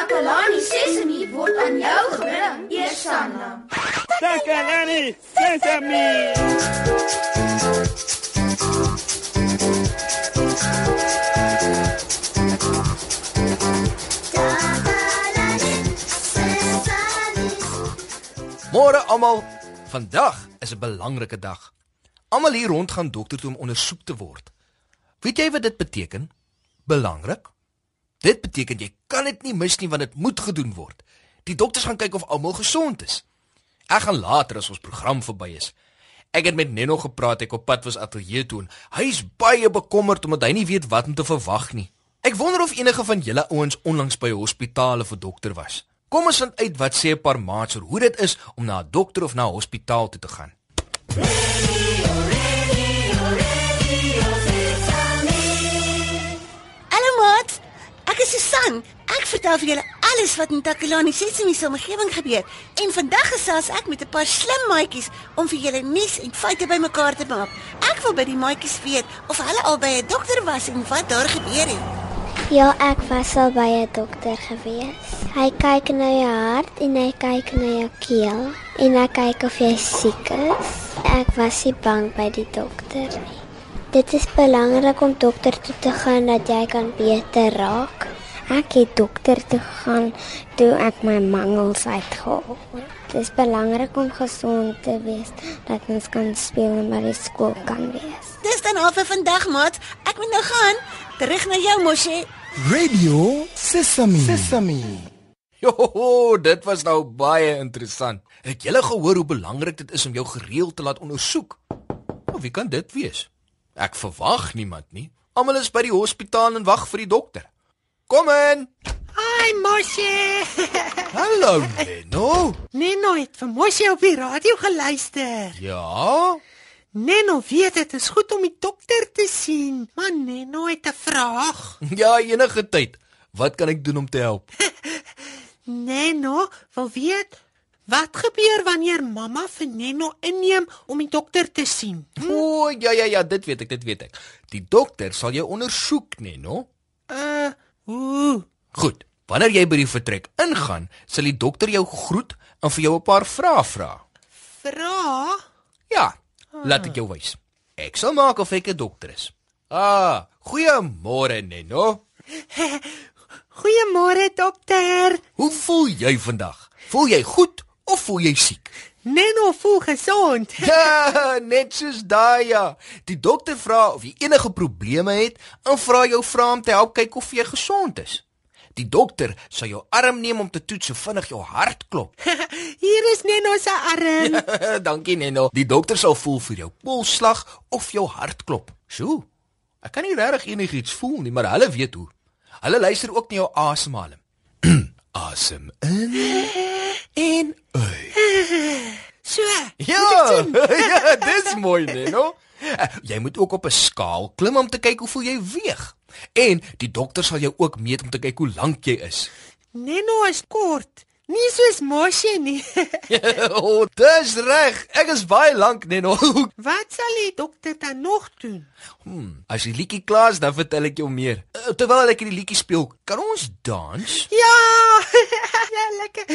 Takalani Sesemi word aan jou gebring, Eersanna. Takalani Sesemi. Môre almal, vandag is 'n belangrike dag. Almal hier rond gaan dokter toe om ondersoek te word. Weet jy wat dit beteken? Belangrik? Dit beteken jy kan dit nie mis nie want dit moet gedoen word. Die dokters gaan kyk of almal gesond is. Ek gaan later as ons program verby is. Ek het met Nenno gepraat ek op pad was ateljee toe. Hy is baie bekommerd omdat hy nie weet wat om te verwag nie. Ek wonder of enige van julle ouens onlangs by hospitale vir dokter was. Kom ons vind uit wat sê 'n paar maats oor hoe dit is om na 'n dokter of na 'n hospitaal toe te gaan. Hallo Susan. Ek vertel vir julle alles wat in Takalani Sesimi se omgewing gebeur. En vandag gesels ek met 'n paar slim maatjies om vir julle nuus en feite bymekaar te maak. Ek wil by die maatjies weet of hulle al by 'n dokter was en wat daar gebeur het. Ja, ek was al by 'n dokter gewees. Hy kyk na jou hart en hy kyk na jou keel en hy kyk of jy siek is. Ek was nie bang by die dokter nie. Dit is belangrik om dokter toe te gaan dat jy kan beter raak. Ek het dokter toe gegaan toe ek my mangels uitgehaal. Dit is belangrik om gesond te wees dat ons kan speel en by die skool kan wees. Dis dan al vir vandag maat. Ek moet nou gaan. Terug na jou mosie. Radio Sesame. Sesame. Jo, dit was nou baie interessant. Het julle gehoor hoe belangrik dit is om jou gereeld te laat ondersoek? Nou, wie kan dit wees? Ek verwag niemand nie. Almal is by die hospitaal en wag vir die dokter. Kom in. Hi Moshi. Hallo, Menno. Neno het vir Moshi op die radio geluister. Ja? Neno weet dit is goed om die dokter te sien, maar Neno het 'n vraag. Ja, enige tyd. Wat kan ek doen om te help? Neno wil weet wat gebeur wanneer mamma vir Neno inneem om die dokter te sien. O, ja ja ja, dit weet ek, dit weet ek. Die dokter sal jou ondersoek, Menno. Uh. Wanneer jy by die vertrek ingaan, sal die dokter jou groet en vir jou 'n paar vrae vra. Vra? Ja, laat ek jou wys. Ek sal maak of ek 'n dokter is. Ah, goeiemôre Neno. Goeiemôre dokter. Hoe voel jy vandag? Voel jy goed of voel jy siek? Neno voel gesond. Ja, net soos daai ja. Die dokter vra of jy enige probleme het en vra jou vra om te help kyk of jy gesond is. Die dokter sal jou arm neem om te toets hoe vinnig jou hart klop. Hier is Neno se arm. Dankie Neno. Die dokter sal voel vir jou polsslag of jou hartklop. Sjoe. Ek kan nie regtig enigiets voel nie, maar hulle weet hoe. Hulle luister ook na jou asemhaling. Asem in en uit. So. Ja, ja, dis mooi, Neno. Jy moet ook op 'n skaal klim om te kyk hoe veel jy weeg. En die dokter sal jou ook meet om te kyk hoe lank jy is. Neno is kort. Nie soos Moshi nie. o, oh, dis reg. Ek is baie lank, Neno. Wat sal die dokter dan nog doen? Hmm, as die liedjie klaar is, dan vertel ek jou meer. Eh, Terwyl ek hierdie liedjie speel, kan ons dans? Ja! ja, lekker.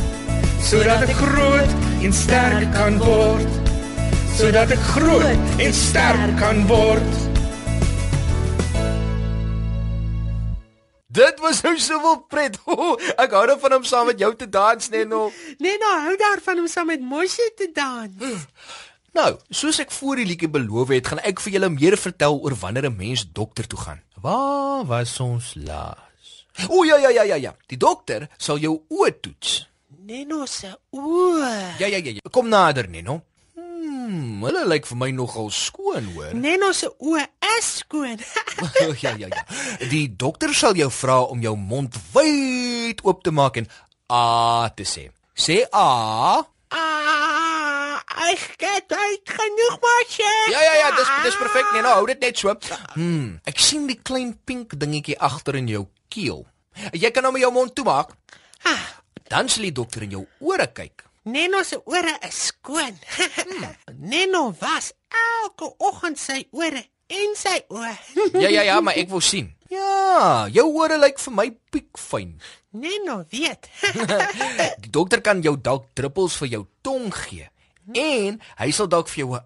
Sodat ek groot en sterk kan word. Sodat ek groot en sterk kan word. Dit was nou soveel pret. Oh, ek hou daarvan om saam met jou te dans, Neno. Neno hou daarvan om saam met Moshi te dans. Nou, soos ek voor die liedjie beloof het, gaan ek vir julle meer vertel oor wanneer 'n mens dokter toe gaan. Waar was ons laas? O ja ja ja ja ja. Die dokter sal jou oë toets. Neno se oë. Ja ja ja. ja. Kom nader, Neno. Hmm, hulle lyk vir my nogal skoon, hoor. Neno se oë is skoon. ja ja ja. Die dokter sal jou vra om jou mond wyd oop te maak en a te sê. Sê a. ah, ek het uit genoeg Moshi. Ja ja ja, dis dis perfek. Nee, nou hou dit net so. Hmm, ek sien die klein pink dingetjie agter in jou keel. Jy kan nou met jou mond toemaak. Ah, Dan sal die dokter in jou ore kyk. Neno se ore is skoon. Neno was elke oggend sy ore en sy oë. Ja ja ja, maar ek wil sien. Ja, jou ore lyk vir my piekfyn. Neno weet. Die dokter kan jou dalk druppels vir jou tong gee en hy sal dalk vir jou 'n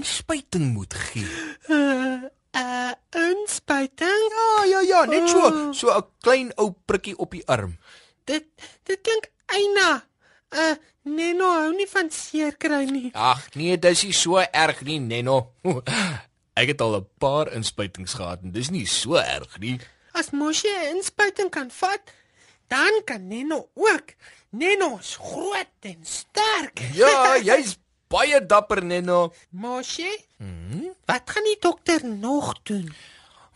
inspuiting moet gee. uh, uh inspuiting. Ja ja ja, net so, so 'n klein ou prikkie op die arm. Dit dit klink eina. Uh Neno hou nie van seer kry nie. Ag nee, dis nie so erg nie, Neno. Ek het al 'n paar inspuitings gehad en dis nie so erg nie. As Moshi 'n inspuiting kan vat, dan kan Neno ook. Neno is groot en sterk. Ja, jy's baie dapper, Neno. Moshi? Hmm? Wat gaan die dokter nog doen?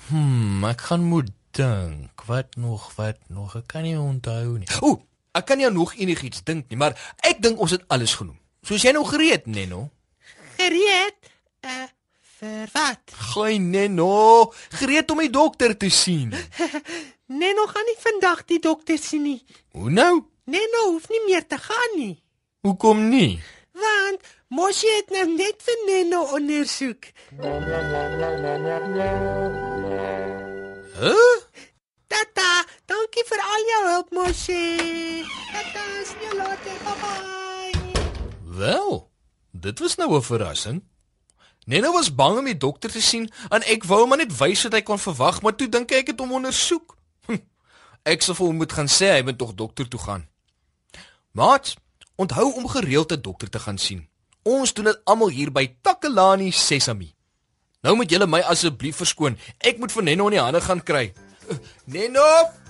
Hmm, ek gaan moet dink. Wat nog, wat nog? Ek kan nie onthou nie. Ooh, ek kan nie aan nog enigiets dink nie, maar ek dink ons het alles genoem. Soos jy nou gereed, Neno. Gereed? Uh vir wat? Gooi Neno, gereed om die dokter te sien. Neno gaan nie vandag die dokter sien nie. Hoe nou? Neno hoef nie meer te gaan nie. Hoekom nie? Want Moshi het nou net vir Neno ondersoek. Huh? Tata, dankie vir al Moshi. Tata, sien jou later. Bye. Wel, dit was nou 'n verrassing. Neno was bang om die dokter te sien en ek wou hom net wys wat hy kon verwag, maar toe dink ek het hom ondersoek. Hm, ek sou vir hom moet gaan sê hy moet tog dokter toe gaan. Maat, onthou om gereeld 'n dokter te gaan sien. Ons doen dit almal hier by Takelani Sesami. Nou moet julle my asseblief verskoon. Ek moet vir Neno in die hande gaan kry. Uh, Neno!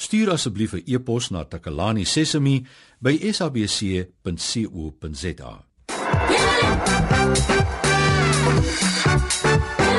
stuur asseblief 'n e-pos na takalani.sesemi@sabc.co.za. Ja.